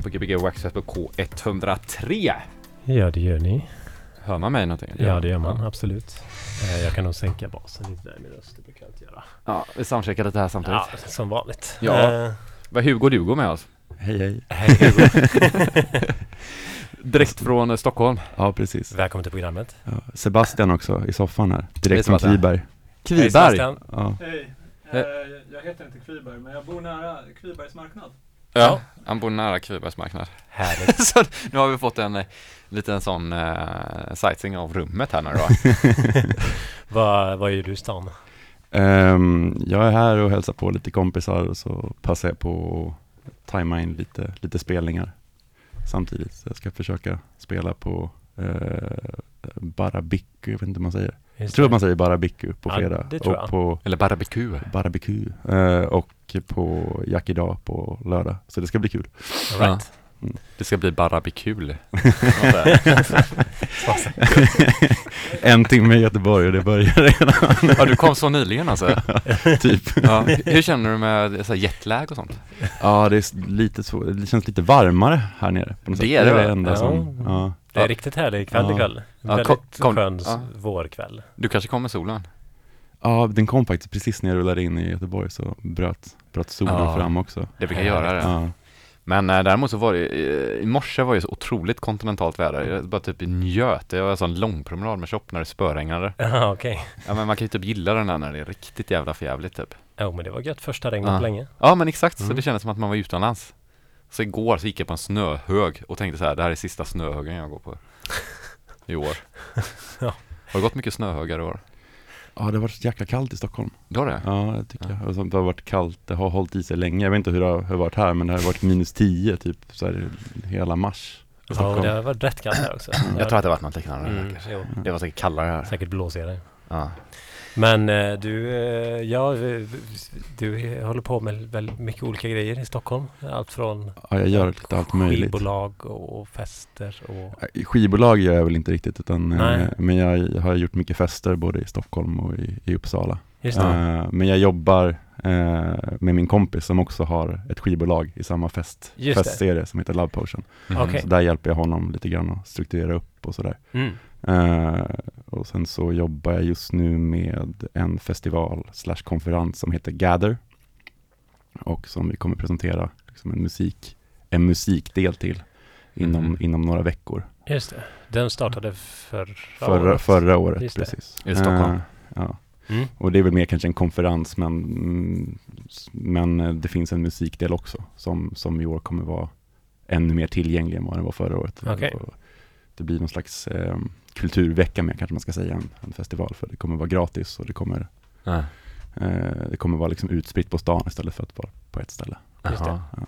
Ja, lyssnar på Gbg Waxfest på K103. Ja, det gör ni. Hör man mig någonting? Ja, det gör man. Absolut. Eh, Jag kan nog sänka basen lite där i min röst. Det brukar jag inte göra. Ja, vi soundcheckar lite här samtidigt. Ja, som vanligt. Ja. Eh, Vad Hugo Dugo med oss? Hej hej. Hej Hugo. Direkt från eh, Stockholm. Ja, precis. Välkommen till programmet. Ja, Sebastian också i soffan här. Hej, Direkt från. Kviberg. Hej, Kviberg. Sebastian. Ja. Hej, jag heter inte Kviberg men jag bor nära Kvibergs marknad. Ja, han bor nära Kvibergs marknad. Härligt. Så nu har vi fått en eh, liten sån uh, sightseeing av rummet här nu då. vad, vad gör du i stan? Ehm, jag är här och hälsar på lite kompisar och så passar jag på att tajma in lite, lite spelningar samtidigt. Så jag ska försöka spela på uh, Barabiku, jag vet inte hur man säger. Jag Just tror det. att man säger Barabiku på Ja, fredag. det tror jag. och på Eller barbecue. Barabiku eh, och på Jack idag på lördag. Så det ska bli kul. All right. Det ska bli barbecue. en timme i Göteborg och det börjar redan. ja, du kom så nyligen alltså. typ. Ja. Hur känner du med så här, jetlag och sånt? Ja, det är lite så, det känns lite varmare här nere. På något Det sätt. är det, det är det enda Ja. som, ja. Det är Ja. riktigt härlig kväll Ja. ikväll. Ja, Väldigt kom- skön ja. vårkväll. Du kanske kommer med solen? ja, den kom faktiskt precis när jag rullade in i Göteborg så bröt, bröt solen Ja. fram också. Det brukar göra det. Ja. Men eh, däremot så var det, eh, i morse var det så otroligt kontinentalt väder. Jag bara typ njöt. Det var en sån lång promenad med shop när det spöregnade. Ja, okej. Ja men man kan ju typ gilla den där när det är riktigt jävla förjävligt typ. Jo, men det var gött första regnet Ja. på länge. Ja men exakt, så Mm. det kändes som att man var utomlands. Så igår så gick jag på en snöhög och tänkte så här, det här är sista snöhögen jag går på i år. Ja. Har det gått mycket snöhögar i år? ja, det har varit jäkla kallt i Stockholm. Det har det? Ja, det tycker Ja. jag. Alltså, det har varit kallt, det har hållit i sig länge. Jag vet inte hur det har, varit här, men det har varit minus 10 typ så här, hela mars. Ja, det har varit rätt kallt här också. Jag tror att det har varit något liknande. Mm. Det var säkert kallare här. Säkert blåsigare. Ja. Men eh, du, eh, ja, eh, du håller på med väldigt mycket olika grejer i Stockholm. Allt från Ja, jag gör lite allt möjligt. skivbolag och fester och... Skivbolag gör jag väl inte riktigt, utan, Nej. men jag har gjort mycket fester både i Stockholm och i, i Uppsala. Men jag jobbar med min kompis som också har ett skivbolag i samma fest, festserie som heter Love Potion. Mhm. Okej. Så där hjälper jag honom lite grann att strukturera upp och sådär. Mm. Eh, och sen så jobbar jag just nu med en festival slash konferens som heter Gather. Och som vi kommer presentera liksom en, musik, en musikdel till inom, Mhm. inom några veckor. Just det. Den startade förra, Förra, året. förra året, Just det. precis. I Stockholm. Eh, ja. Mm. Och det är väl mer kanske en konferens men, mm, men eh, det finns en musikdel också som, som i år kommer vara ännu mer tillgänglig än vad den var förra året. Okej. Och Det blir någon slags eh, kulturvecka med kanske man ska säga, en, en festival för det kommer vara gratis och det kommer, Ja. eh, det kommer vara liksom utspritt på stan istället för att vara på ett ställe. Just det. Jaha. Ja.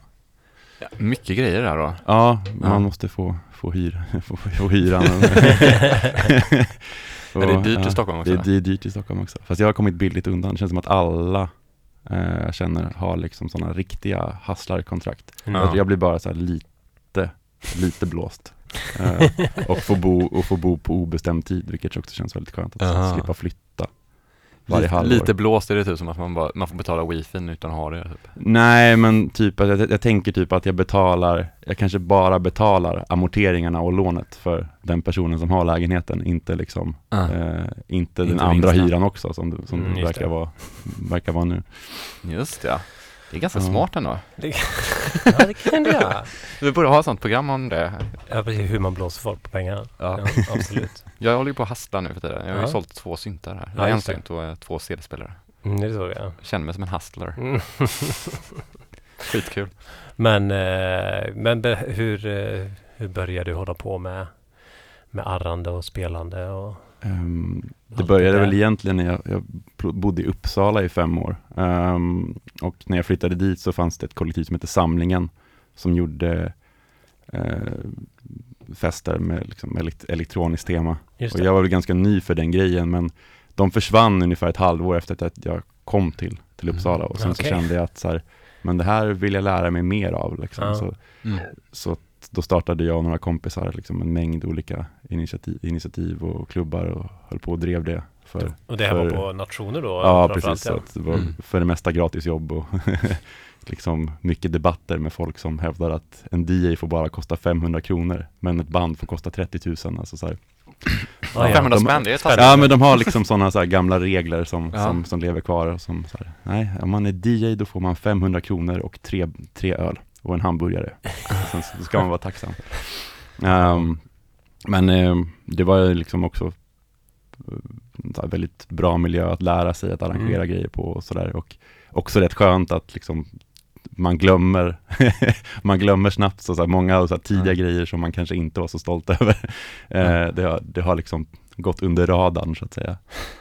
Ja, mycket grejer där då. Ja, man Ja. måste få, få, hyr, få, få hyran. Men det är dyrt i Stockholm också. Det är, det är dyrt i Stockholm också. Fast jag har kommit billigt undan. Det känns som att alla eh, jag känner har liksom sådana riktiga hustlarkontrakt. Mm. Ja. Jag blir bara så här lite, lite blåst. Eh, och, få bo, och få bo på obestämd tid, vilket också känns väldigt skönt. Att Aha. slippa flytta varje lite, halvår. lite blåst är det typ som att man, bara, man får betala wifin utan att ha det. Typ. Nej, men typ att jag, jag tänker typ att jag betalar, jag kanske bara betalar amorteringarna och lånet för den personen som har lägenheten, inte liksom, Ah. eh, inte, den andra vinsten. hyran också som, som Mm, det verkar det. vara, verkar vara nu. Just ja. Det är ganska Ja. smart ändå. Det, ja, det kan det göra. Vi borde ha ett sånt program om det. Ja, precis. Hur man blåser folk på pengarna. Ja. Ja, absolut. Jag håller ju på att hastla nu för tiden. Jag har ju Ja. sålt två syntar här. Ja, en synt och eh, två CD-spelare. Mm, det såg jag. Känner mig som en hustler. Mm. Skitkul. Men, eh, men hur, eh, hur började du hålla på med, med arrande och spelande? Och, Ehm, det började väl egentligen när jag, jag bodde i Uppsala i fem år. Ehm, och när jag flyttade dit så fanns det ett kollektiv som hette Samlingen som gjorde eh, fester med liksom elekt- elektroniskt tema. Och jag var väl ganska ny för den grejen men de försvann ungefär ett halvår efter att jag kom till, till Uppsala och sen Okej. så kände jag att så här, men det här vill jag lära mig mer av. Liksom. Ja. Så, Mm. så att då startade jag och några kompisar liksom en mängd olika initiativ, initiativ och klubbar och höll på och drev det. För, och det här var för- på nationer då? ja, precis. Ja. att det var Mm. för det mesta gratis jobb och liksom mycket debatter med folk som hävdar att en DJ får bara kosta 500 kronor men ett band får kosta 30 000. Alltså så här. Ja, ja. 500 de- spänn, det är taskigt. Ja men de har liksom sådana så här gamla regler som, Ja. som, som lever kvar och som så här, nej om man är DJ då får man 500 kronor och tre, tre öl och en hamburgare. Sen så ska man vara tacksam. Ehm, men ehm, det var liksom också så här väldigt bra miljö att lära sig att arrangera grejer på och sådär och också rätt skönt att liksom man glömmer, man glömmer snabbt så, så här, många så här, tidiga Ja. grejer som man kanske inte var så stolt över. Eh, det, har, det har liksom gått under radarn så att säga.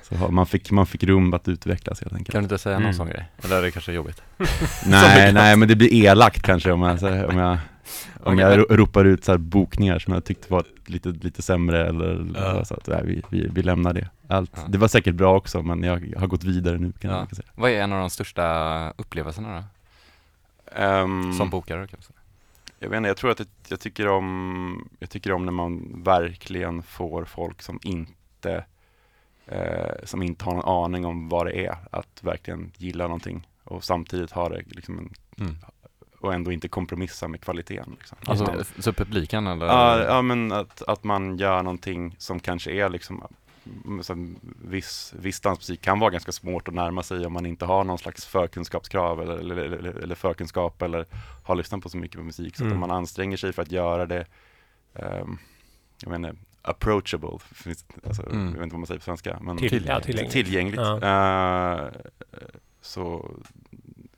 Så man fick, man fick rum att utvecklas helt enkelt. Kan du inte säga någon Mm. sån grej? Eller är det kanske jobbigt? Nej, nej men det blir elakt kanske om jag, så här, om jag, om Okej, jag ropar ut så här bokningar som jag tyckte var lite, lite sämre eller Ja. så att nej, vi, vi, vi lämnar det. Allt, Ja. Det var säkert bra också men jag har gått vidare nu kan Ja. jag säga. Vad är en av de största upplevelserna då? Ehm, Som bokare kan man säga. Jag vet inte, jag tror att jag, jag tycker om, jag tycker om när man verkligen får folk som inte, eh, som inte har någon aning om vad det är, att verkligen gilla någonting och samtidigt ha det liksom en, Mm. och ändå inte kompromissa med kvaliteten. Liksom. Alltså, så publiken eller? Ja, ja men att, att man gör någonting som kanske är liksom mm, som viss, viss dansmusik kan vara ganska svårt att närma sig om man inte har någon slags förkunskapskrav eller, eller, eller, eller förkunskap eller har lyssnat på så mycket på musik. Så att Mm. om man anstränger sig för att göra det ehm, jag menar, approachable, alltså, Mm. jag vet inte vad man säger på svenska, men Till, ja, tillgängligt. tillgängligt. Ja. eh, så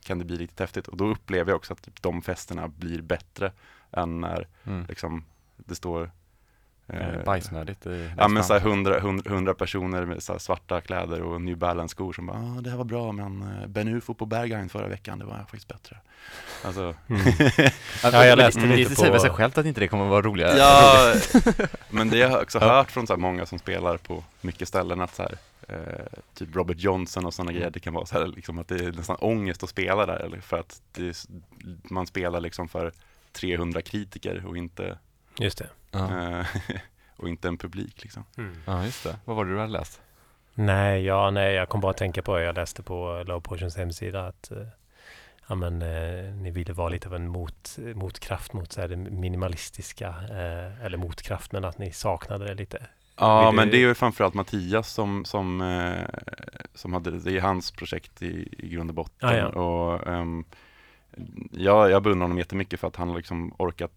kan det bli lite häftigt och då upplever jag också att typ, de festerna blir bättre än när Mm. liksom, det står Bajsnödigt i Ja men såhär hundra, hundra, hundra personer med så svarta kläder och New Balance skor som bara ah, det här var bra men eh, Ben Ufo på Berghain förra veckan det var faktiskt bättre. Alltså, Mm. Ja, jag läste lite det säger på- sig självt att inte det kommer att vara roliga. ja, men det har jag också hört från så många som spelar på mycket ställen att så här, eh, typ Robert Johnson och sådana grejer, det kan vara så här liksom att det är nästan ångest att spela där eller för att är, man spelar liksom för 300 kritiker och inte, Just det. Ja. eh, och inte en publik liksom. ja, just det. Vad var det du hade läst? Nej, ja, nej, jag kom bara att tänka på, jag läste på Low Potions hemsida att eh, ja, men, eh, ni ville vara lite av en mot, motkraft mot så här, det minimalistiska, eh, eller motkraft, men att ni saknade det lite. Ja, Vill men du- det är ju framförallt Mattias som, som, eh, som hade, det är hans projekt i, i grund och botten. Ah, ja. Och, ehm, jag, jag beundrar honom jättemycket för att han har liksom orkat,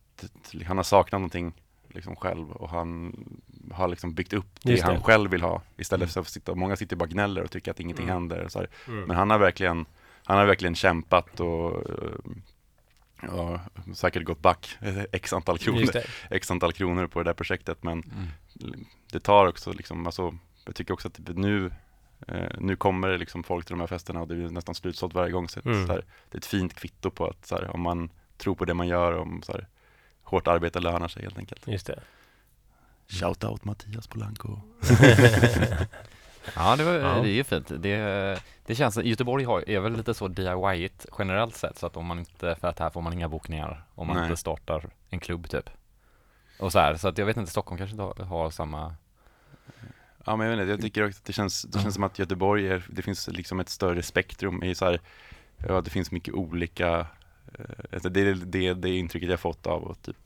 han har saknat någonting liksom själv och han har liksom byggt upp det, det. han själv vill ha istället Mm. för att sitta, många sitter bara gnäller och tycker att ingenting Mm. händer. Så. Mm. Men han har verkligen, han har verkligen kämpat och ja, säkert gått back x antal kronor x antal kronor på det där projektet men Mm. det tar också liksom, alltså, jag tycker också att nu eh, nu kommer det liksom folk till de här festerna och det är nästan slutsålt varje gång så, Mm. så här, det är ett fint kvitto på att så här, om man tror på det man gör, om så här, hårt arbete lönar sig helt enkelt. Just det. Shout out Mattias Polanco. Ja, det, var, Ja. det är ju fint. Det, det känns, Göteborg har, är väl lite så DIY-igt generellt sett, så att om man inte, för att här får man inga bokningar om man Nej. inte startar en klubb typ. Och så här, så att jag vet inte, Stockholm kanske inte har, har samma, Ja men jag vet inte, jag tycker också att det känns, det känns som att Göteborg är, det finns liksom ett större spektrum i så här, ja det finns mycket olika, det är det, det intrycket jag fått av att typ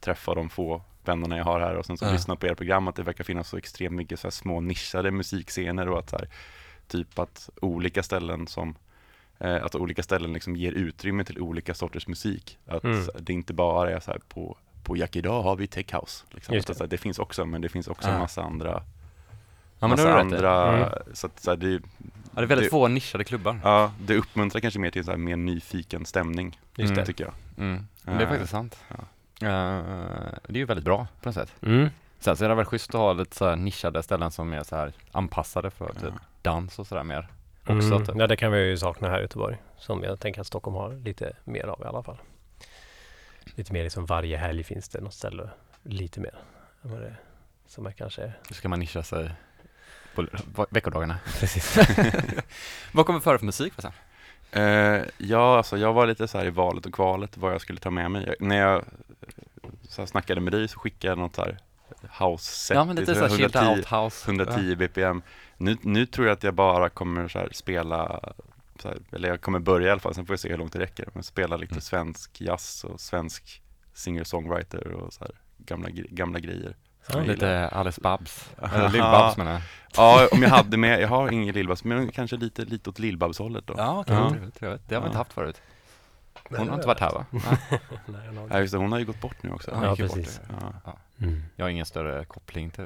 träffa de få vännerna jag har här och sen så Ja. lyssna på era program att det verkar finnas så extremt mycket så små nischade musikscener och att så här, typ att olika ställen som eh, att olika ställen liksom ger utrymme till olika sorters musik. Att Mm. det inte bara är så här på, på Jack idag har vi tech house. Liksom. Att så här, det finns också, men det finns också Ja. en massa andra ja det massa andra, Mm. så att så här, det, Ja, det är väldigt det- få nischade klubbar. ja, det uppmuntrar kanske mer till så här, mer nyfiken stämning, Just det. tycker jag. Mm. Men det är Eh, faktiskt sant. ja. Eh, det är ju väldigt bra på något sätt. Mm. Sen så är det väl schysst att ha lite så här nischade ställen som är så här anpassade för typ Ja. dans och sådär mer. Också Mm. typ. Ja, det kan vi ju sakna här i Göteborg. Som jag tänker att Stockholm har lite mer av i alla fall. Lite mer liksom varje helg finns det något ställe lite mer. än vad det Som är kanske... Hur ska man nischa sig på veckodagarna? Precis. Vad kommer före för musik förresten? Eh, ja, alltså jag var lite så här i valet och kvalet vad jag skulle ta med mig. Jag, när jag eh, så här snackade med dig så skickade jag något så här house-set. Ja men lite chilled 110 out house. 110 bpm. Nu, nu tror jag att jag bara kommer så här spela så här, eller jag kommer börja i alla fall, sen får vi se hur långt det räcker. Men spela lite Mm. svensk jazz och svensk singer-songwriter och så här gamla, gamla grejer. Ja. Lite Alice Babs, eller Lill-Babs menar jag. Ja, om jag hade med, jag har ingen Lill-Babs, men kanske lite, lite åt Lill-Babs-hållet då. Ja, okej, Ja. trevligt, trevligt. Det har vi inte haft förut. Nej, Hon det har inte varit här va? Nej. Nej, Ja, just det, hon har ju gått bort nu också. Ja, precis. Ja. Mm. Jag har ingen större koppling till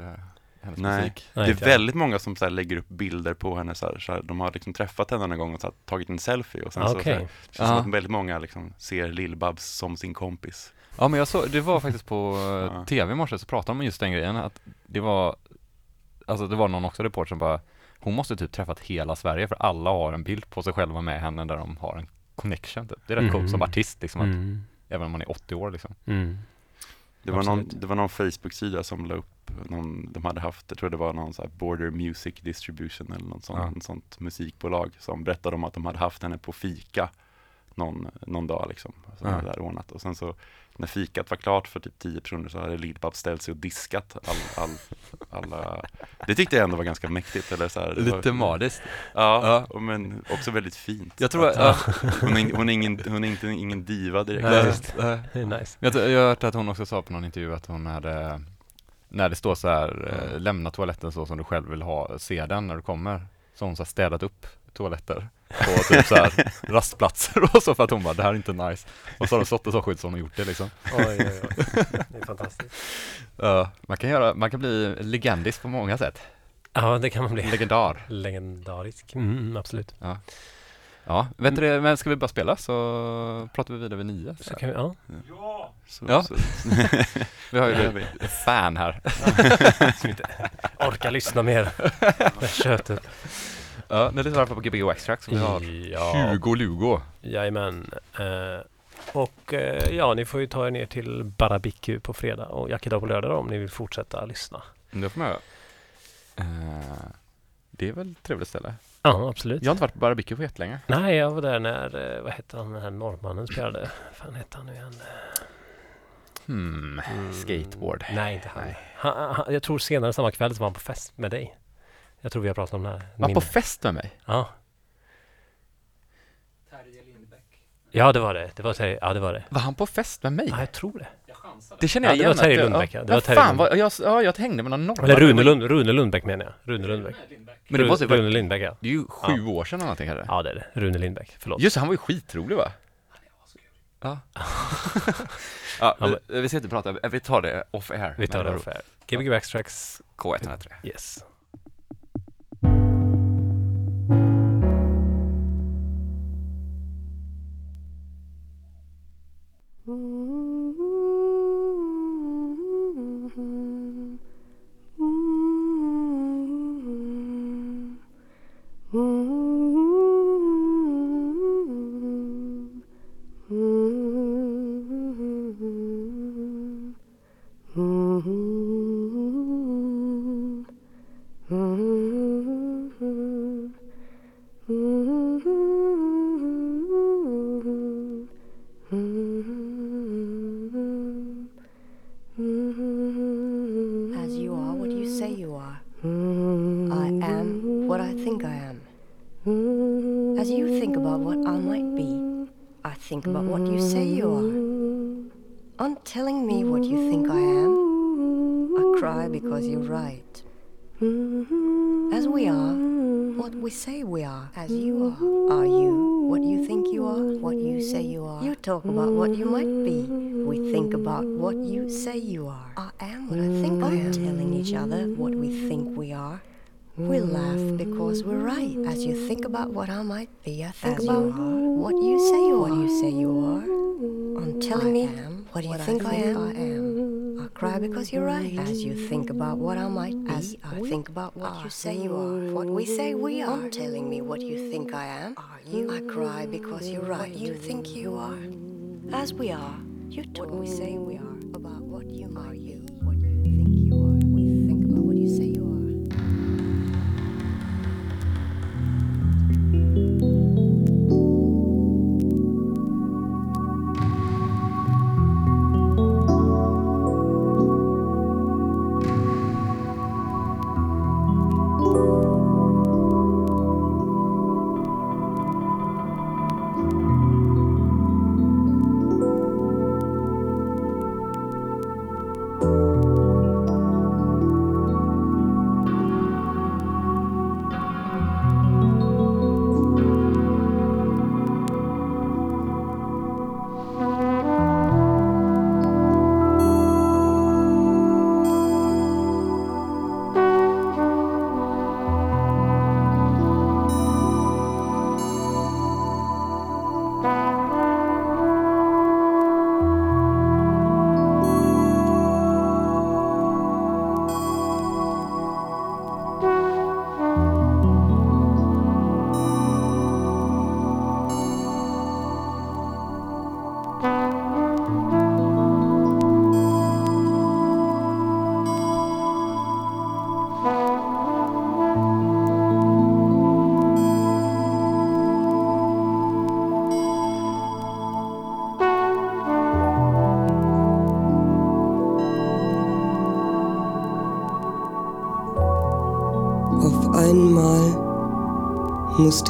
hennes Nej. musik. Nej, Det är inte jag. väldigt många som så här lägger upp bilder på henne så här, så här, de har liksom träffat henne någon gång och så här, tagit en selfie och sen så, så Okej. här, det känns som Ja. att väldigt många liksom ser Lill-Babs som sin kompis. Ja men jag såg, det var faktiskt på eh, Ja. tv i morse så pratade de om just den grejen att det var Alltså det var någon också reporter som bara Hon måste typ träffat hela Sverige för alla har en bild på sig själva med henne där de har en connection typ. Det är rätt coolt som Mhm. artist liksom, att, Mm. även om man är 80 år liksom. Mm. Det var, någon, det var någon Facebook-sida som la upp, någon, de hade haft, jag tror det var någon så här Border Music Distribution eller något sånt, Ja. något sånt musikbolag som berättade om att de hade haft henne på fika någon, någon dag liksom. Som Ja. hade där ordnat. Och sen så när fikat var klart för typ 10 personer så hade Lill-Babs ställt sig och diskat all, all, alla Det tyckte jag ändå var ganska mäktigt eller så här, det var, Lite magiskt. Ja, Ja. och men också väldigt fint. Jag tror, Att- ja, hon, är, hon, är ingen, hon är inte ingen diva direkt. Nej. just, Det är nice. jag, jag har hört att hon också sa på någon intervju att hon hade När det står så här, eh, lämna toaletten så som du själv vill ha, se den när du kommer Så har hon så städat upp toaletter på typ så här rastplatser och så för att hon bara, det här är inte nice Och så har de stått och så skydd så hon har gjort det liksom Oj, oj, oj. Det är fantastiskt. Ja, man kan göra, man kan bli legendisk på många sätt Ja, det kan man bli. Legendar Legendarisk. Mm, absolut. Ja, vet du men ska vi bara spela så pratar vi vidare vid nio Så kan vi, ja. Ja! Så, Ja. så, Vi har ju vi. ett fan här Som inte orkar lyssna mer. Det tjötet. Ja, ni lyssnar på Gbg Wax-Track som vi har Ja, 20 Lugo jajamän. Eh, och eh, ja, ni får ju ta er ner till Barabiku på fredag och Jackedag på lördag då, om ni vill fortsätta lyssna. Det får man göra Eh, Det är väl ett trevligt ställe Ja, absolut. Jag har inte varit på Barbecue på jättelänge Nej, jag var där när, eh, vad hette han, den här norrmannen spelade. Vad fan hette han nu igen? Hmm, Mm, skateboard Nej, inte han. Nej. Han, han. Jag tror senare samma kväll så var han på fest med dig. Jag tror vi har pratat om det här. Var Min- på fest med mig? Ja. Terje Lindbäck. ja, det var det. Det var Terje, ja, det var det. Var han på fest med mig? Ja, jag tror det. Jag chansade. Det känner jag Ja, det igen var Terje Lundbäck, ja. ja. Det var Terje fan, Lundbäck. vad, jag, ja, jag hängde med någon norrman Eller Rune, Det Lund, Rune Lundbäck menar jag. Rune Lundbäck. Men det måste ju Rune vara, Lindbäck, ja. det är ju sju år sedan eller någonting här Ja, det är det. Rune Lindbäck. Förlåt. Just det, han var ju skitrolig va? Ja Ja, Ja, vi, vi ska inte prata, vi tar det off air Vi tar det off air. Gbg Backstracks. K103 Yes. Think about what I might be, I think As about you are. what you say you What are. you say you are. On telling me am what do you what I think I am. I am. I cry because you're right. As you think about what I might be, As I think about what are. you say you are. What we say we are. On telling me what you think I am. Are you? I cry because you're right. What you think you are. As we are. You talk What we say we are. About what you Are might you? be. What you think you are. We think about what you say you are.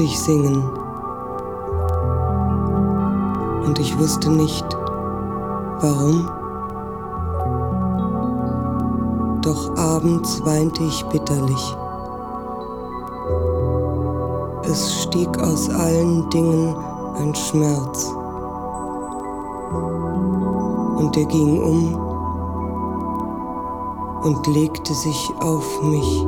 Ich singen. Und ich wusste nicht, warum. Doch abends weinte ich bitterlich. Es stieg aus allen Dingen ein Schmerz. Und er ging um und legte sich auf mich.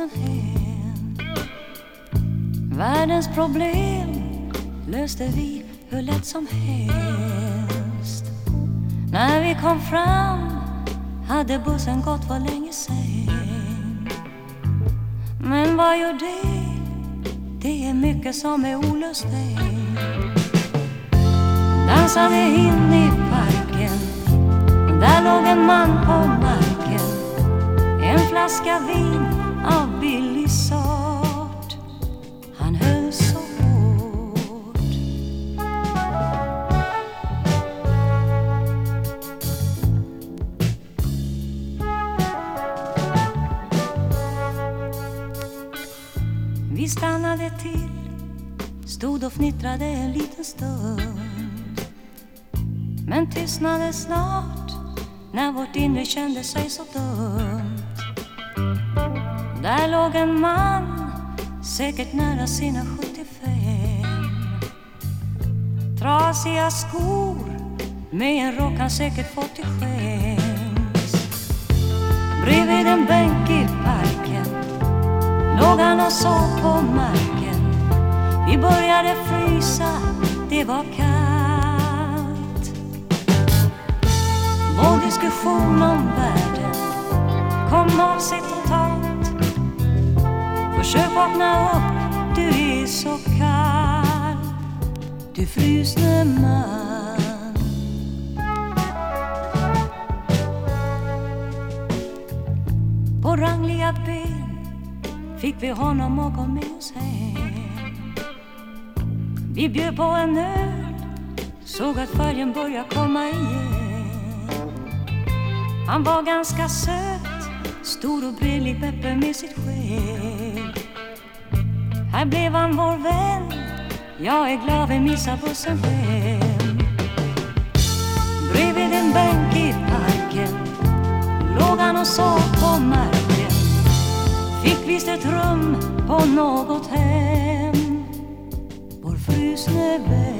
Bussen hem. Världens problem löste vi hur lätt som helst. När vi kom fram hade bussen gått för länge sen. Men vad gör det? Det är mycket som är olöst. Dansade in i parken. Där låg en man på marken. En flaska vin tystnade snart när vårt inre kände sig så dumt. Där låg en man, säkert nära sina 75. Trasiga skor med en rock han säkert fått till skänks. Bredvid en bänk i parken låg han och sov på marken. Vi började frysa, det var kallt. Diskussion om världen kom av sig totalt. Försök vakna upp, du är så kall. Du frusne man. På rangliga ben fick vi honom att gå med oss hem. Vi bjöd på en öl, såg att färgen började komma igen. Han var ganska söt, stor och bredlig Peppe, med sitt skägg. Här blev han vår vän, jag är glad vi missar bussen hem. Bredvid en bänk i parken låg han och sov på marken. Fick visst ett rum på något hem. Vår frusne vän.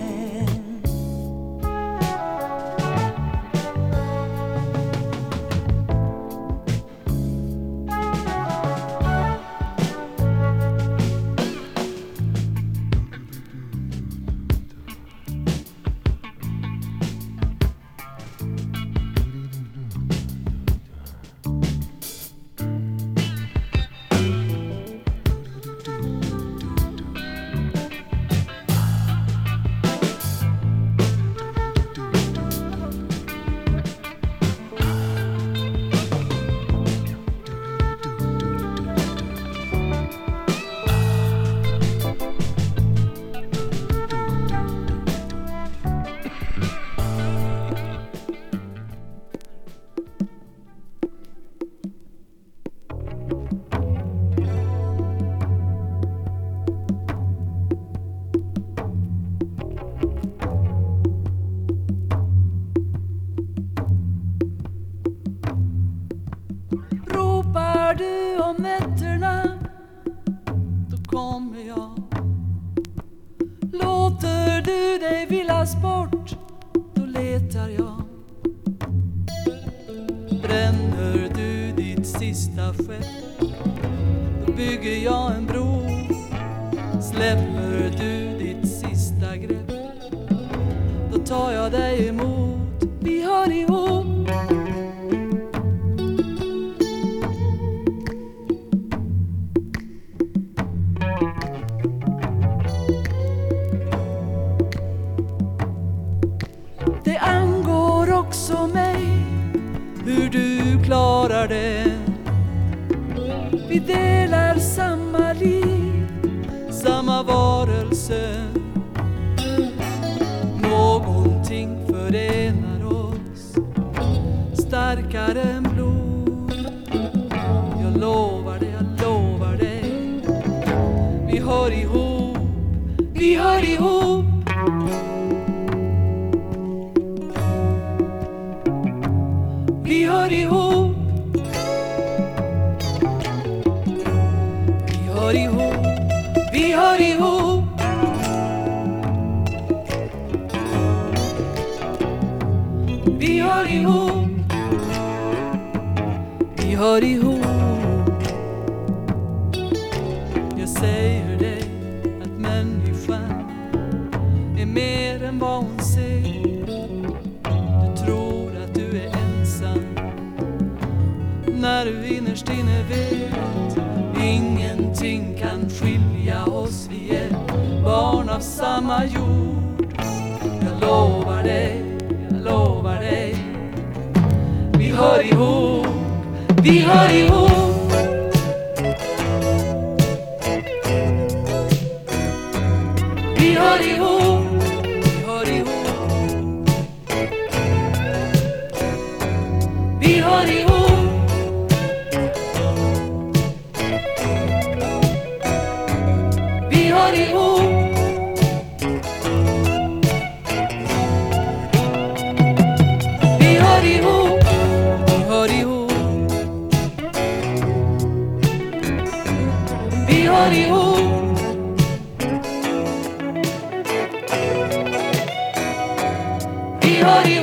Vi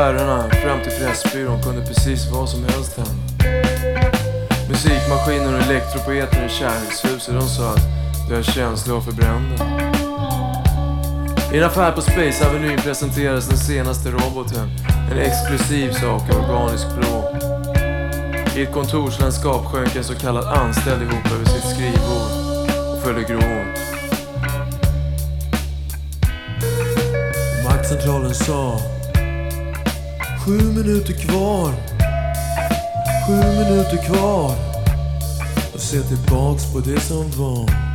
spärrarna fram till Pressbyrån kunde precis vad som helst hända. Musikmaskiner och elektropoeter i kärlekshuset, de sa att du har känslor och förbrända. I en affär på Space Avenue presenterades den senaste roboten. En exklusiv sak av organisk blå. I ett kontorslandskap sjönk en så kallad anställd ihop över sitt skrivbord och följde gråt. Maktcentralen sa Sju minuter kvar. Sju minuter kvar. Och se tillbaks på det som var.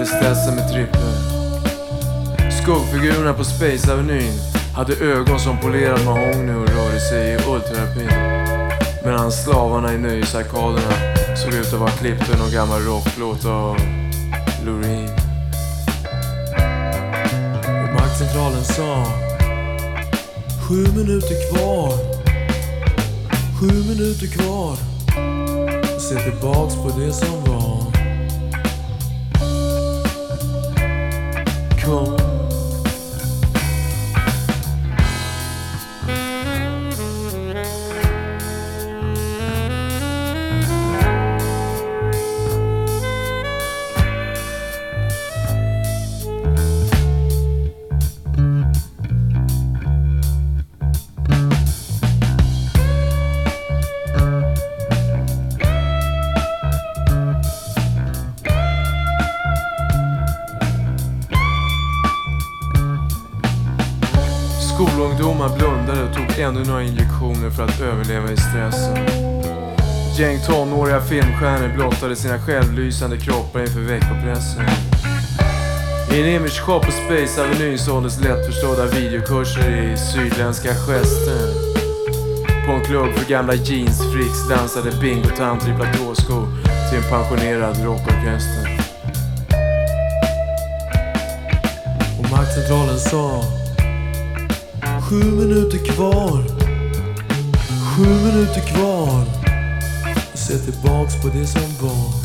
Försökte tristessen med trippel. Skuggfigurerna på Space Avenyn hade ögon som polerad mahogny och rörde sig i ultrarapid. Medan slavarna i nöjesarkaderna såg ut att vara klippta ur någon gammal rocklåt av Loreen. Och maktcentralen sa Sju minuter kvar. Sju minuter kvar. Se tillbaks på det som var. Skolungdomar blundade och tog ännu några injektioner för att överleva i stressen. Gäng tonåriga filmstjärnor blottade sina självlysande kroppar inför veckopressen. I en imageshop på Space Avenue såldes lättförstådda videokurser i sydländska gester. På en klubb för gamla jeansfreaks dansade bingotanter i platåskor till en pensionerad rockorkester. Och maktcentralen sa Sju minuter kvar. Sju minuter kvar. Se tillbaks på det som var.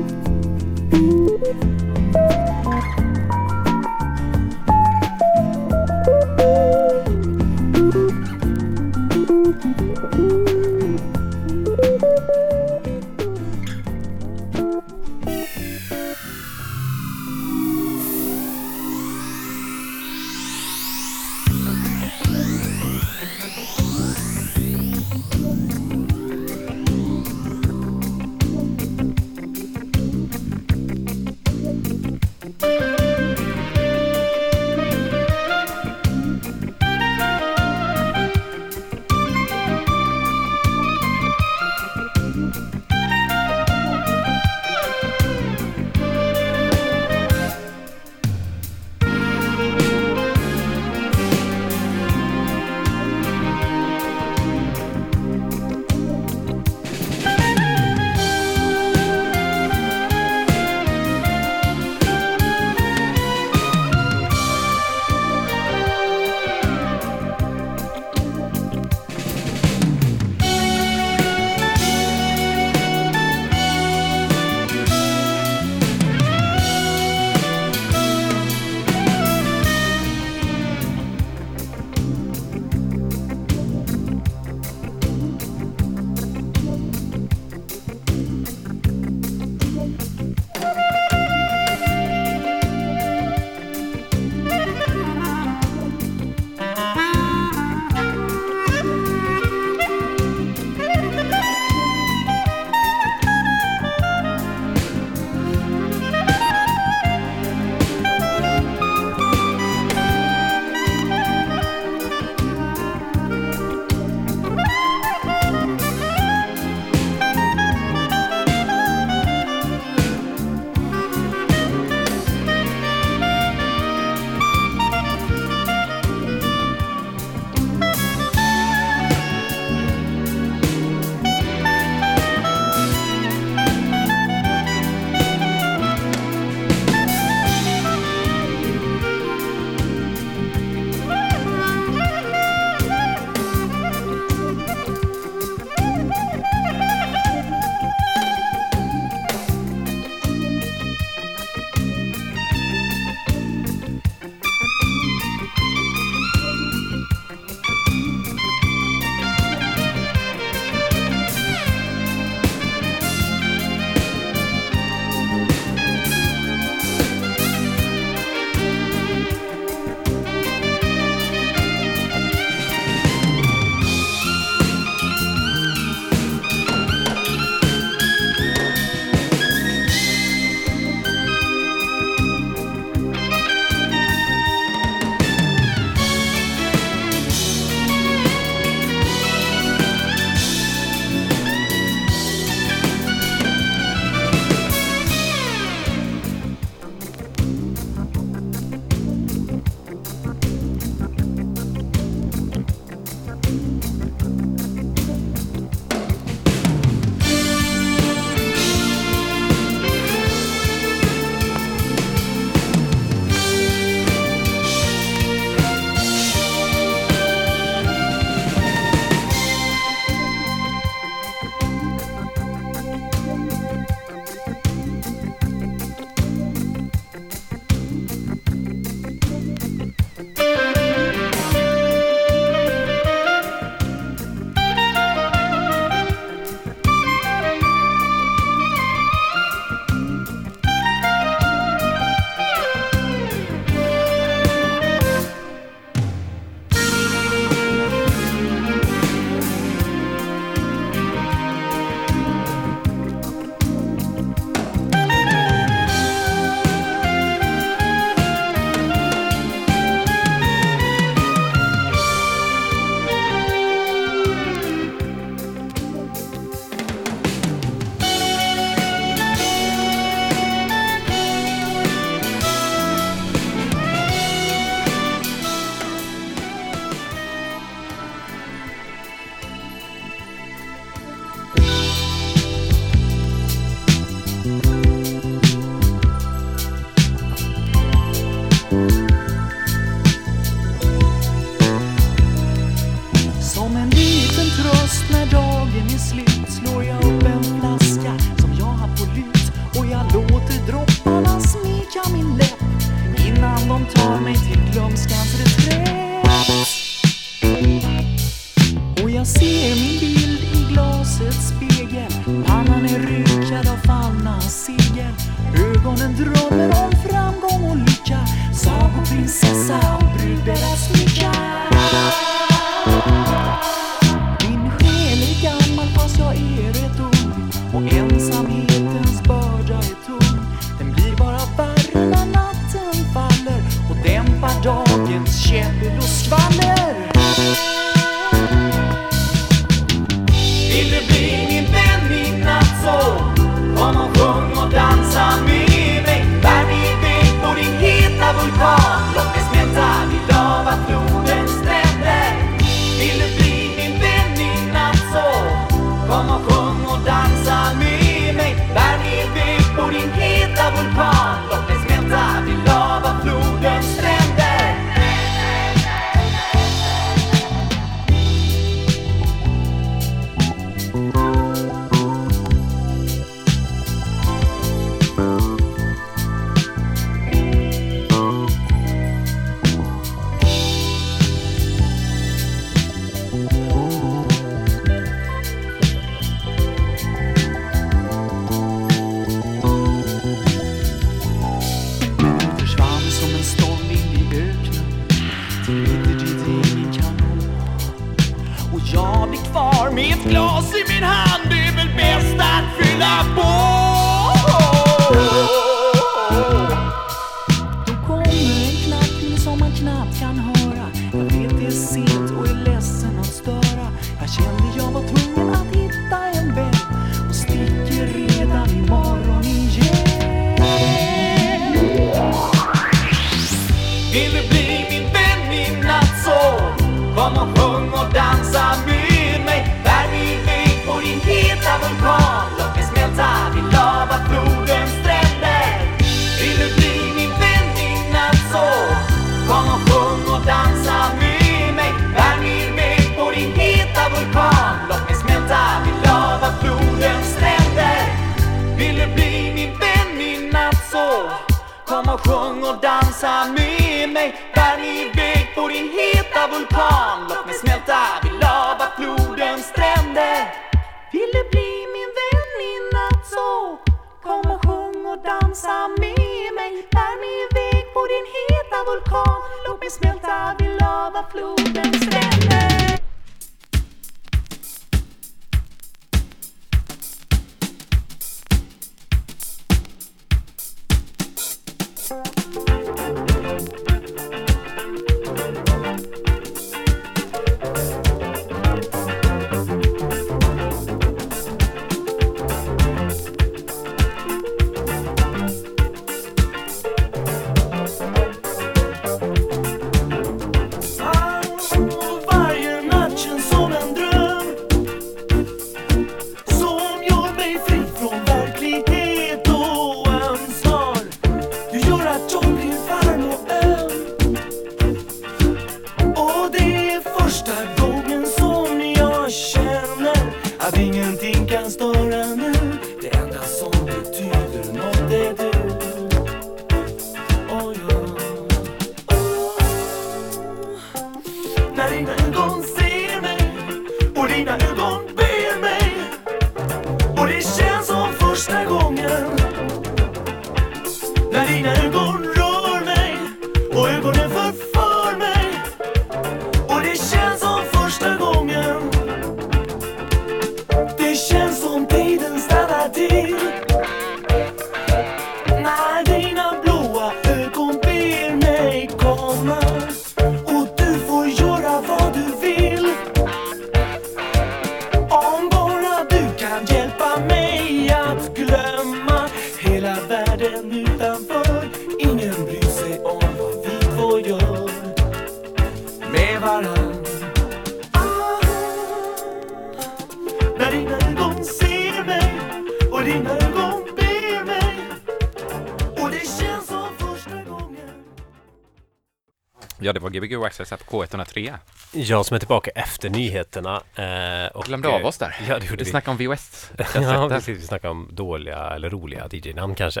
Ja, det var Gbg Access här på K103. Jag som är tillbaka efter nyheterna. Eh, och Glömde av oss där. Eh, ja, det gjorde vi. Vi snackade om VHS. ja, precis. Vi snackade om dåliga eller roliga DJ-namn kanske.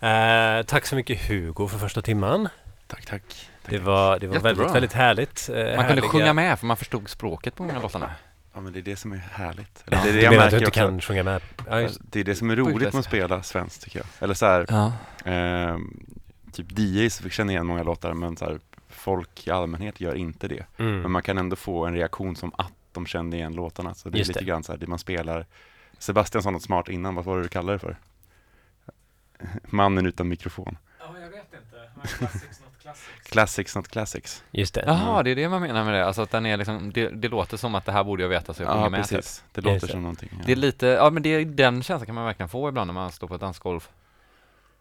Eh, tack så mycket Hugo för första timman. Tack, tack. Det var, det var väldigt, väldigt härligt. Eh, man härliga. kunde sjunga med för man förstod språket på många av låtarna. Ja, men det är det som är härligt. Eller, det är det jag menar att du inte också. kan sjunga med? Ja, det är det som är roligt med att spela svenskt tycker jag. Eller så här, ja. eh, typ DJs fick känna igen många låtar, men så här, folk i allmänhet gör inte det. Mm. Men man kan ändå få en reaktion som att de kände igen låtarna. Så det är Just lite det. grann så här, det man spelar. Sebastian sa något smart innan, vad var det du kallade det för? Mannen utan mikrofon. Ja, jag vet inte. Classics not classics. Classics not classics. Just det. Jaha, det är det man menar med det. Alltså att den är liksom, det, det låter som att det här borde jag veta så jag sjunger Ja, med. precis. Typ. Det låter Just det. som någonting. Ja. Det är lite, ja men det, den känslan kan man verkligen få ibland när man står på ett dansgolv.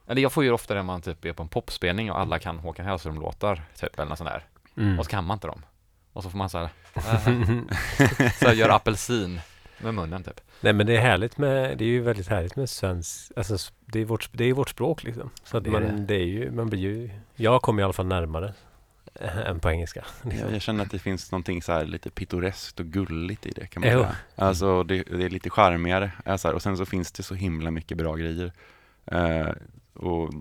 Eller jag får ju ofta det när man typ är på en popspelning och alla kan Håkan Hellström-låtar, typ, eller något sånt där. Mm. Och så kan man inte dem. Och så får man så här, äh, så här gör apelsin med munnen typ. Nej men det är härligt med, det är ju väldigt härligt med svensk, alltså det är vårt, det är vårt språk liksom. Så att Det är man, det. det. är ju, man blir ju, jag kommer i alla fall närmare än på engelska. liksom. Jag, jag känner att det finns någonting så här lite pittoreskt och gulligt i det kan man Jo. säga. Alltså det, det är lite charmigare. Alltså, och sen så finns det så himla mycket bra grejer. Eh, och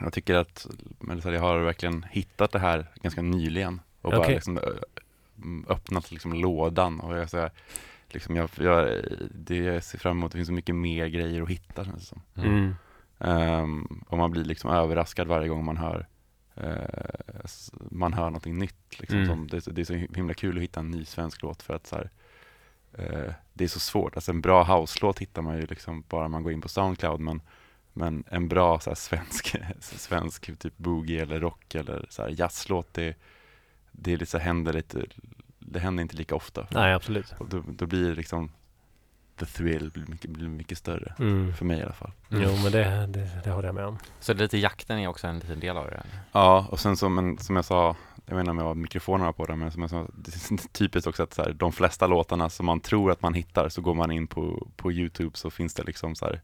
jag tycker att jag har verkligen hittat det här ganska nyligen. Och bara Okej. liksom, öppnat liksom lådan. Och jag, så här, liksom jag, jag, det jag ser fram emot, det finns så mycket mer grejer att hitta känns det som. Mm. Ehm, och man blir liksom överraskad varje gång man hör s- man hör någonting nytt. Liksom, Mm. som, det, är så- det är så himla kul att hitta en ny svensk låt för att så här, eh, det är så svårt. Alltså en bra house-låt hittar man ju liksom bara man går in på Soundcloud men, men en bra så här, svensk, svensk typ boogie eller rock eller så här, jazzlåt det, det är lite, så här, händer lite det händer inte lika ofta. Nej absolut. Och då, då blir det liksom the thrill blir mycket, blir mycket större. Mm. För mig i alla fall. Jo men det, det, det håller jag med om. Så lite jakten är också en liten del av det. Ja, och sen som, men, som jag sa, jag vet inte om jag har mikrofonerna på det, men som jag sa, det är typiskt också att så här, de flesta låtarna som man tror att man hittar, så går man in på, på YouTube så finns det liksom så här,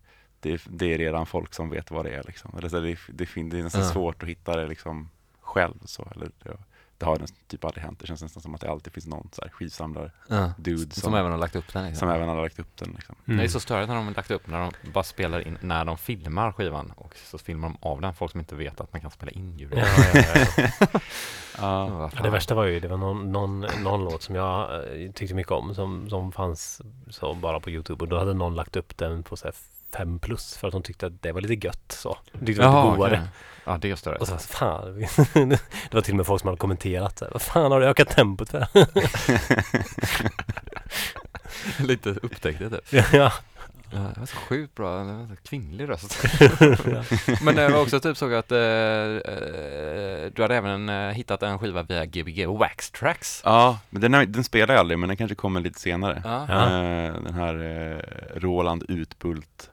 det, är- det är redan folk som vet vad det är liksom. Eller så det, är- det, det är nästan Ja. svårt att hitta det liksom själv så, eller det, det har nästan typ aldrig hänt. Det känns nästan som att det alltid finns någon så här skivsamlare Ja. dude Som, som, även har lagt upp den. Liksom. som även har lagt upp den liksom. Mm. Det är så störigt när de har lagt upp, när de bara spelar in, när de filmar skivan och så filmar de av den, folk som inte vet att man kan spela in ljud. Ja, ja, ja. Ja, vad Ja, fan. det värsta var ju, det var någon, någon, någon låt som jag eh, tyckte mycket om som, som fanns så bara på Youtube och då hade någon lagt upp den på så här fem plus för att de tyckte att det var lite gött så. De tyckte det var Jaha, lite godare. okej. Ja, det är större. Och så fan, det var till och med folk som hade kommenterat så här, vad fan har du ökat tempot för? Lite upptäckt det typ. ja. Ja, det var så sjukt bra, det var så kvinnlig röst. Men det var också typ såg att eh, eh, du hade även eh, hittat en skiva via Gbg Wax Tracks. Ja, men den, har, den spelar jag aldrig, men den kanske kommer lite senare. Ja. Ja. Eh, den här eh, Roland Utbult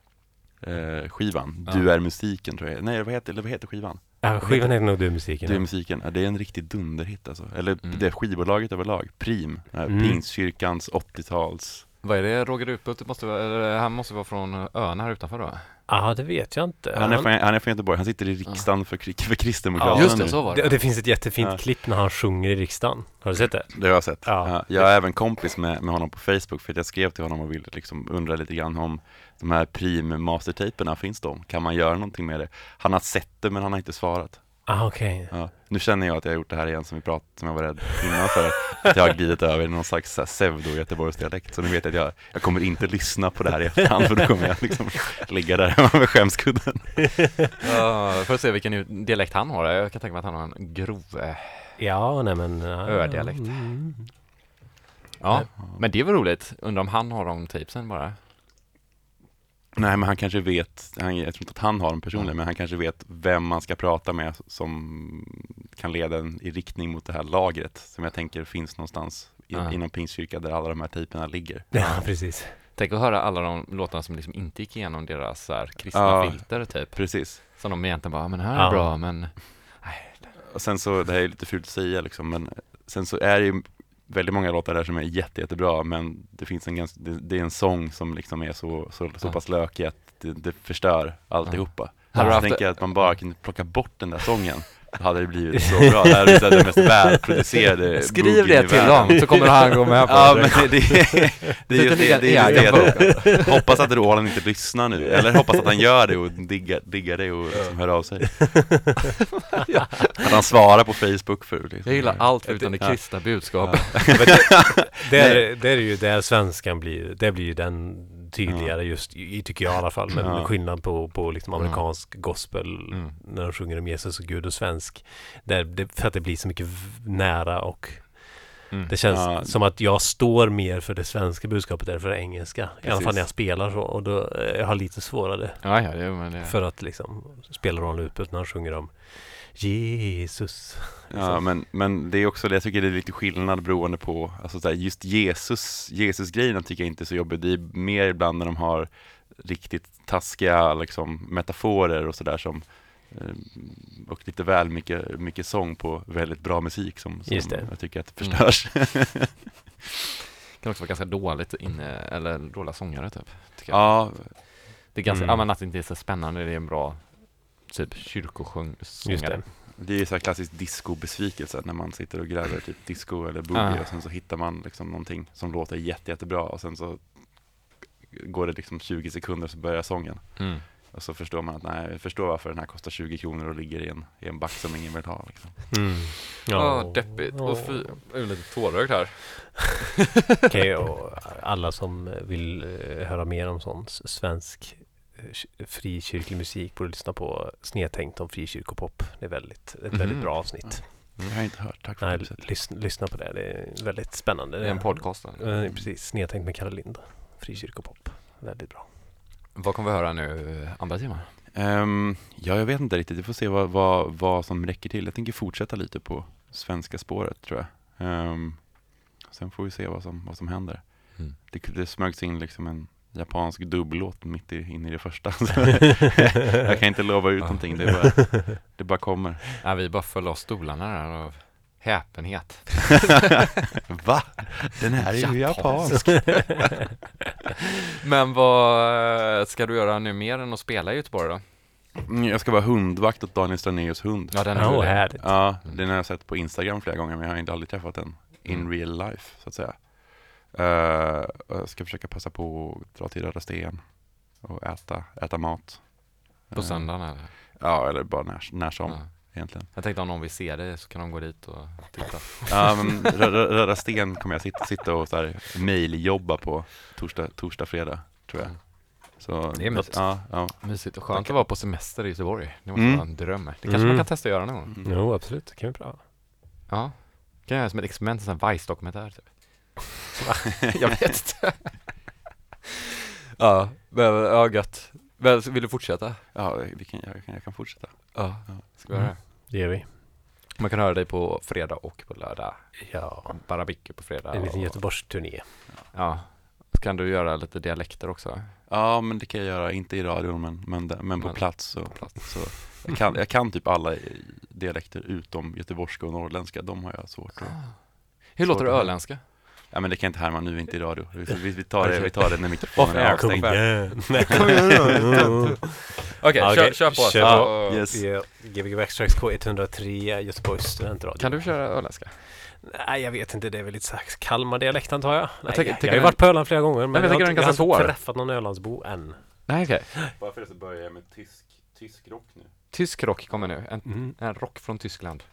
eh, skivan. Du är musiken tror jag. Nej, vad heter, eller vad heter skivan? ja, skivan heter nog Du musiken. Du är musiken. Ja, det är en riktig dunderhit alltså. Eller Mm. det skivbolaget överlag. Prim. här Mm. Pingstkyrkans 80-tals. Vad är det Roger Utbult? Det måste vara, eller, han måste vara från öarna här utanför då? Ja, det vet jag inte. Han är, från, han är från Göteborg. Han sitter i riksdagen för, för Kristdemokraterna Ja, Just det, nu. så var det, det. det finns ett jättefint Ja. klipp när han sjunger i riksdagen. Har du sett det? Det har jag sett. Ja. Ja. Jag är även kompis med, med honom på Facebook för att jag skrev till honom och ville liksom undra lite grann om de här prim mastertaperna, finns de? Kan man göra någonting med det? Han har sett det men han har inte svarat. Ah, okej. Ja. Nu känner jag att jag har gjort det här igen som vi pratade, som jag var rädd innan för. Att jag har glidit över i någon slags pseudo-Göteborgsdialekt. Så nu vet jag att jag, jag kommer inte lyssna på det här i efterhand för då kommer jag liksom ligga där hemma med skämskudden. Ja, får se vilken dialekt han har. Jag kan tänka mig att han har en grov... eh, Ja, nej men... ja, Ödialekt. mm. Ja, men det var roligt. Undrar om han har de tipsen bara. Nej men han kanske vet, han, jag tror inte att han har dem personligen, men han kanske vet vem man ska prata med som kan leda en i riktning mot det här lagret som jag tänker finns någonstans i, Ja. inom Pingstkyrka där alla de här tejperna ligger. Ja, precis. Tänk att höra alla de låtarna som liksom inte gick igenom deras så här, kristna Ja. filter typ. Precis. Som de egentligen bara, "Ja, men här är Ja. bra men... Och sen så, det här är lite fult att säga liksom, men sen så är det ju väldigt många låtar där som är jätte, jättebra, men det finns en ganska, det, det är en sång som liksom är så, så, så pass lökig att det, det förstör alltihopa. Hade du Jag haft- tänker att man bara kan plocka bort den där sången hade det blivit så bra. Det här är den mest välproducerade Skriv det till dem, så kommer han gå med på ja, det. men det, det, är just det, det, är just det. Hoppas att Roland inte lyssnar nu, eller hoppas att han gör det och diggar, diggar det och liksom hör av sig. Att han svarar på Facebook för liksom. Jag gillar allt förutom det Ja. kristna budskapet. Vet inte, där, där är ju där svenskan blir, det blir ju den tydligare just, tycker jag i alla fall, men Ja. skillnad på, på liksom amerikansk gospel Mm. när de sjunger om Jesus och Gud och svensk. Där, det, för att det blir så mycket nära och Mm. det känns Ja. som att jag står mer för det svenska budskapet än för det engelska. I alla Precis. fall när jag spelar så och då eh, jag har lite svårare Ja, ja, det, det. för att liksom spela Ron Lupus när han sjunger om Jesus. Ja, men, men det är också det, jag tycker det är lite skillnad beroende på, alltså så här, just Jesus, Jesus-grejerna tycker jag inte är så jobbigt. Det är mer ibland när de har riktigt taskiga liksom, metaforer och sådär som eh, och lite väl mycket, mycket sång på väldigt bra musik som, som jag tycker att det Mm. förstörs. kan också vara ganska dåligt inne, eller dåliga sångare typ. Ja, Det är ganska, Mm. ja men att det inte är så spännande, det är en bra typ kyrkosångare. Det. det är så här klassisk disco-besvikelse när man sitter och gräver typ disco eller boogie Ah. och sen så hittar man liksom någonting som låter jätte, jättebra och sen så går det liksom 20 sekunder så börjar sången. Mm. Och så förstår man att nej, jag förstår varför den här kostar 20 kronor och ligger i en, i en back som ingen vill ha. Liksom. Mm. Ja, deppigt. Och fy, jag är lite tårögd här. Okej, och alla som vill eh, höra mer om sån s- svensk frikyrklig musik borde lyssna på Snedtänkt om frikyrkopop. Det är väldigt, ett väldigt Mhm. bra avsnitt. Det har jag inte hört, tack för Nej, lyssna, lyssna på det. Det är väldigt spännande. Det är en podcast. Eh, precis, Snedtänkt med Kalle Lind. Frikyrkopop. Väldigt bra. Vad kommer vi höra nu andra timmen? Ehm, ja, jag vet inte riktigt. Vi får se vad, vad, vad som räcker till. Jag tänker fortsätta lite på svenska spåret, tror jag. Ehm, sen får vi se vad som, vad som händer. Mm. Det, det smögs in liksom en japansk dubblåt mitt i, in i det första. Jag kan inte lova ut Ja. någonting. Det bara, det bara kommer. Ja, vi bara föll av stolarna där av häpenhet. Va? Den här är ju japansk. Men vad eh, ska du göra nu mer än att spela i Göteborg då? Mm, Jag ska vara hundvakt åt Daniel Stranéus hund. Ja, den rolig. härligt. Ja, Mm. den har jag sett på Instagram flera gånger men jag har inte aldrig träffat den in Mm. real life så att säga. Och jag ska försöka passa på att dra till Röda Sten och äta, äta mat. På Eh, söndagen eller? Ja, eller bara när, när som Ja. egentligen. Jag tänkte om någon vill se det så kan de gå dit och titta. Ja, men Rö- Rö- Röda Sten kommer jag sitta, sitta och så här mailjobba på torsdag, torsdag, fredag tror jag. Så, Det är mysigt. Ja, ja. Mysigt och skönt att vara på semester i Göteborg. Det måste Mm. vara en dröm. Det kanske Mm. man kan testa att göra någon gång. Mm. Jo, absolut. Det kan vi pröva. Ja. Kan jag göra som ett experiment, en sån här Vice-dokumentär typ. jag vet inte. ja, men ja gött. Men, vill du fortsätta? ja vi kan, jag, kan, jag kan fortsätta. Ja. Ska vi göra det? Det gör vi. Man kan höra dig på fredag och på lördag. Ja, Barabicke på fredag. en liten och- Göteborgsturné. Ja. Kan du göra lite dialekter också. Ja, men det kan jag göra, inte i radion men, men, men på Men- plats. Så, på plats. Så jag, kan, jag kan typ alla dialekter utom göteborgska och norrländska, de har jag svårt att... Hur låter det Svårt öländska? Ja men det kan jag inte härma nu, inte i radio. Vi, vi, tar, det, vi tar det när mikrofonen är avstängd. kom igen. Okej, Ja, kör, okej. kör på. Kör på. Yes. Ja, Gbg Backstrikes K103 Göteborgs studentradio. Kan du köra öländska? Nej, jag vet inte. Det är väl lite slags Kalmar-dialekt antar jag. Nej, tänker- jag, tänker har ju varit på Öland flera gånger men, jag jag, har, inte- jag har inte träffat någon Ölandsbo än. Nej, okej. Bara för det så börjar jag med tysk, tysk rock nu. Tysk rock kommer nu. En, Mm. en rock från Tyskland.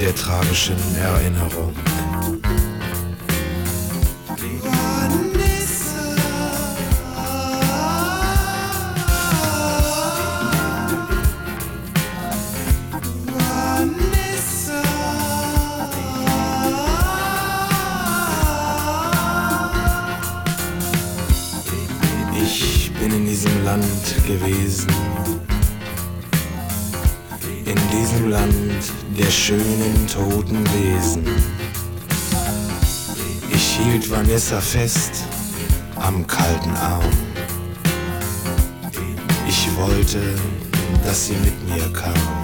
Der tragischen Erinnerung. Ich bin in diesem Land gewesen. In diesem Land der schönen toten Wesen. Ich hielt Vanessa fest am kalten Arm. Ich wollte, dass sie mit mir kam.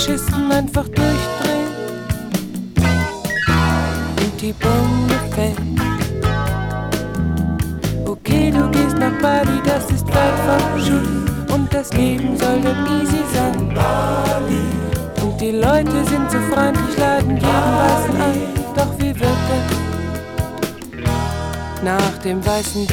Bomben, Fetischisten einfach durchdrehen und die Bombe fällt. Okay, du gehst nach Bali, das ist weit vom Schuss und das Leben soll dort easy sein. Bali. Und die Leute sind so freundlich, laden jeden Weißen ein. Doch wie wird es nach dem Weißen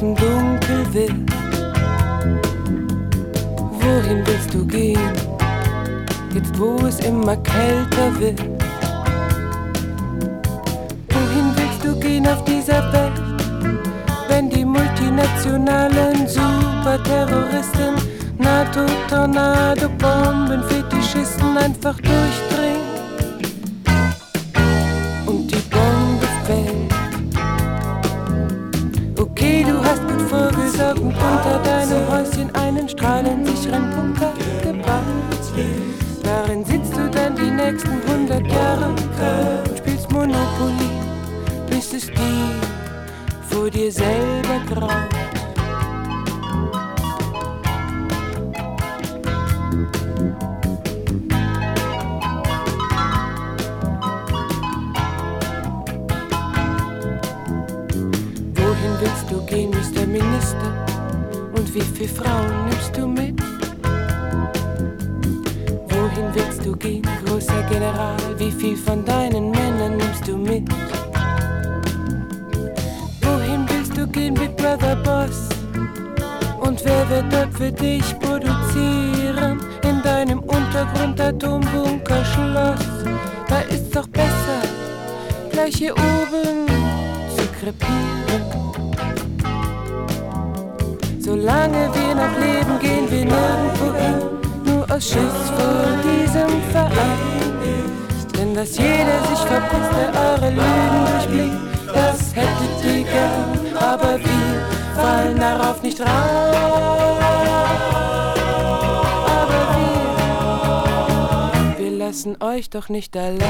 draußen dunkel wird. Wohin willst du gehen? Jetzt wo es immer kälter wird. Wohin willst du gehen auf dieser Welt? Wenn die multinationalen Superterroristen, NATO-Tornado, Bomben, Fetischisten einfach durchdrehen doch nicht allein.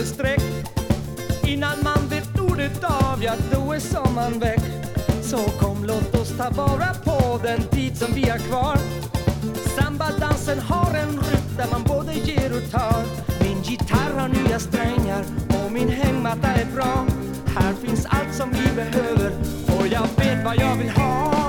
för streck Innan man vet ordet av, ja då är sommaren väck. Så kom låt oss ta vara på den tid som vi har kvar. Sambadansen har en rytm där man både ger och tar. Min gitarr har nya strängar och min hängmatta är bra. Här finns allt som vi behöver och jag vet vad jag vill ha.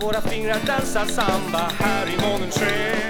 våra fingrar dansar samba här i månens sken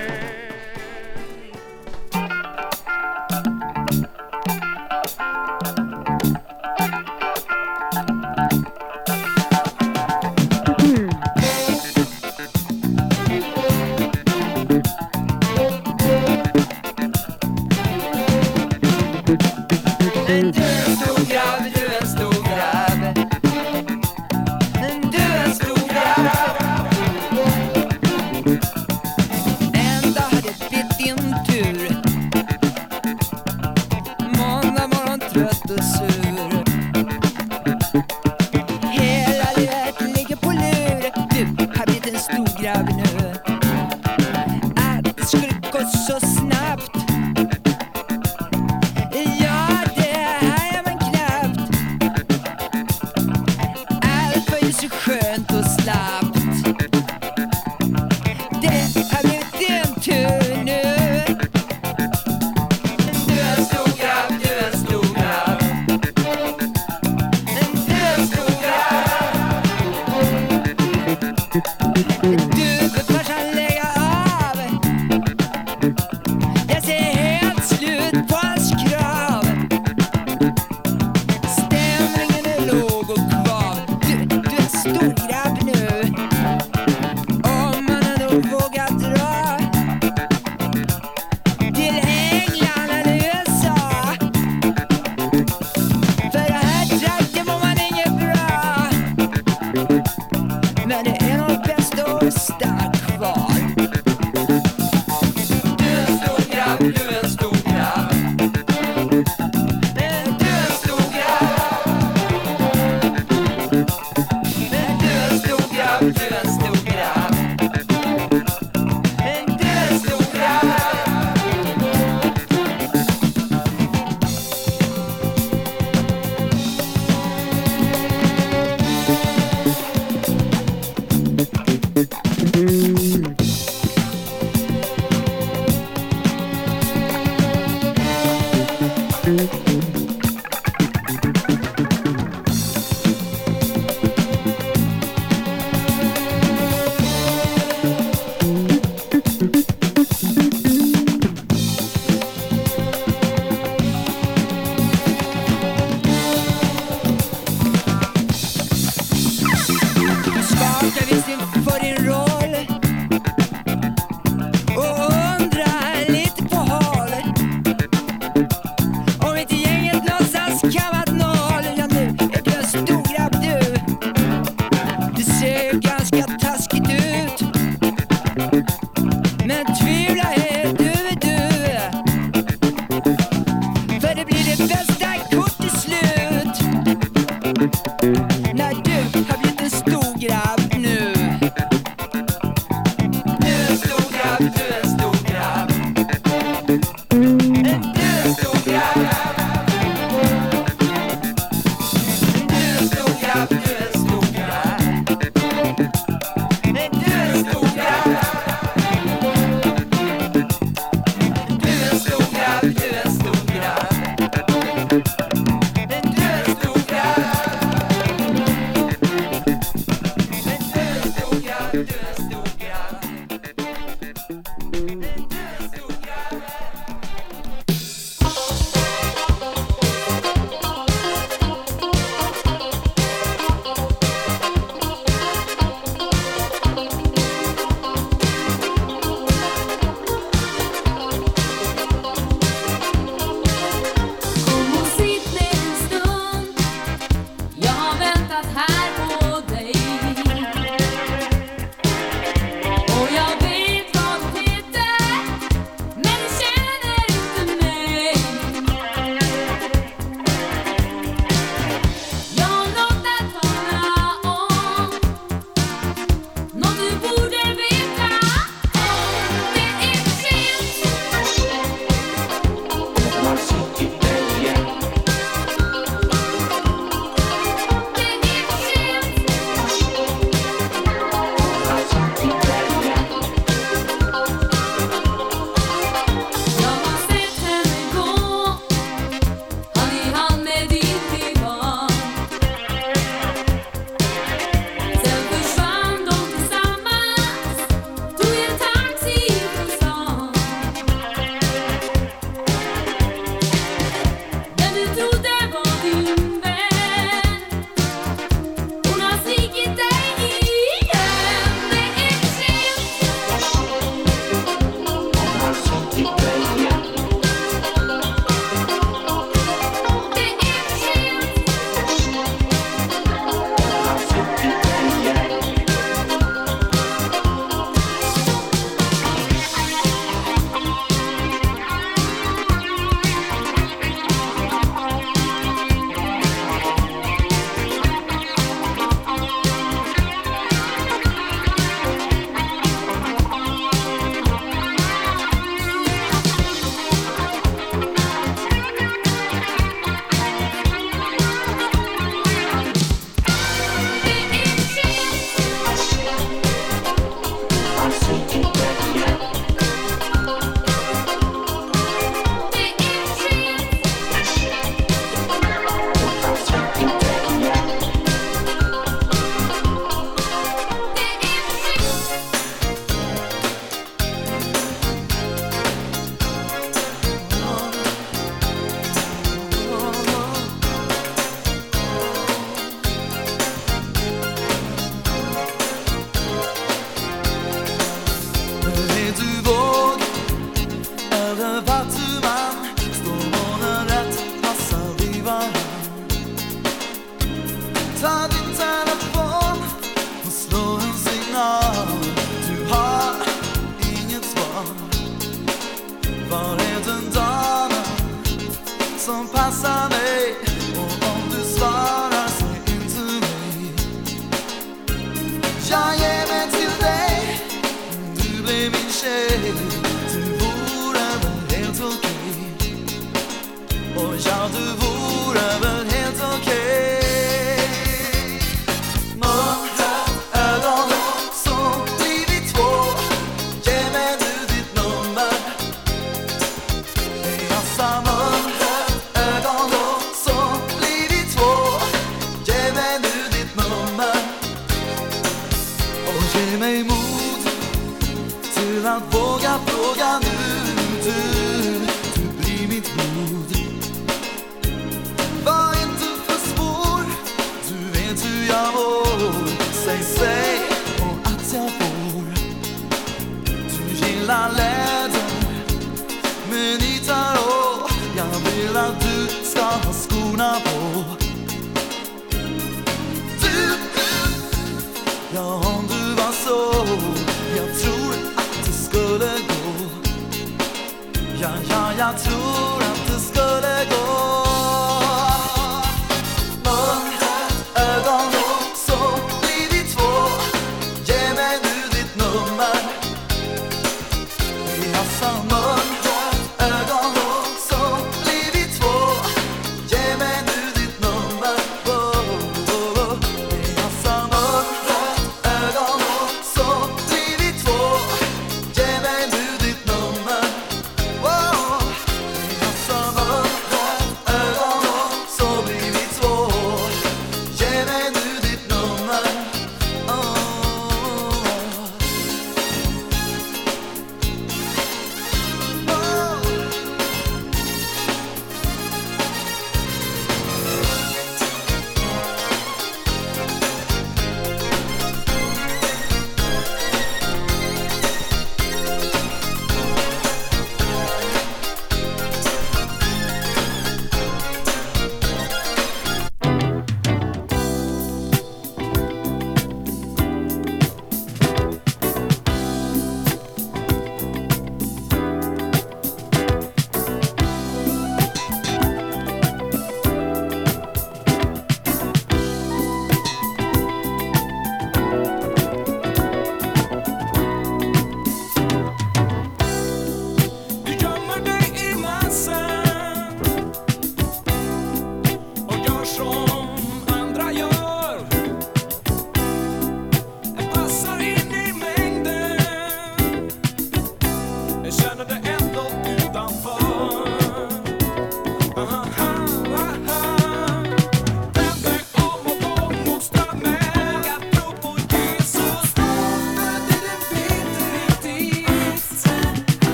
Vet du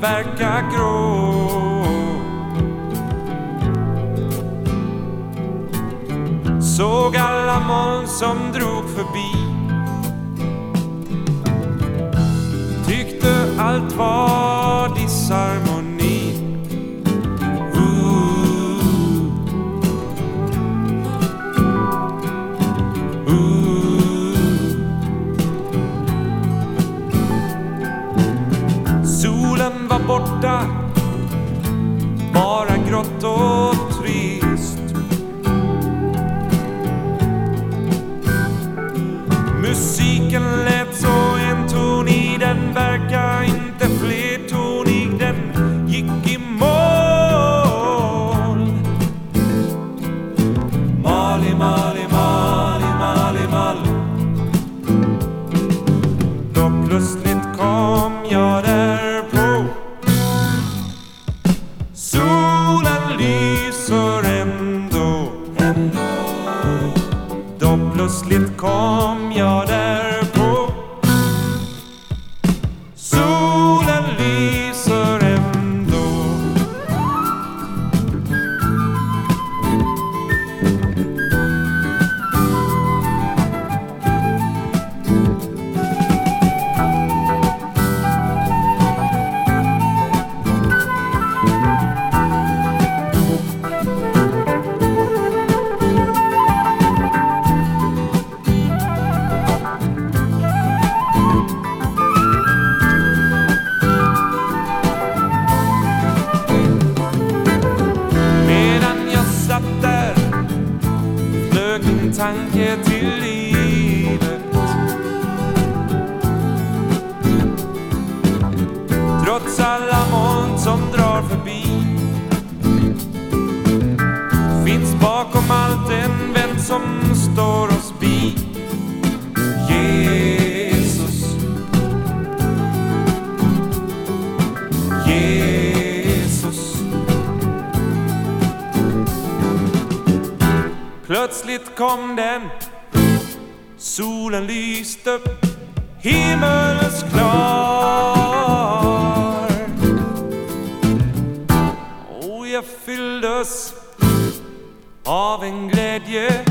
verkar grå kom den. Solen lyste, himmelsklar. Och jag fylldes av en glädje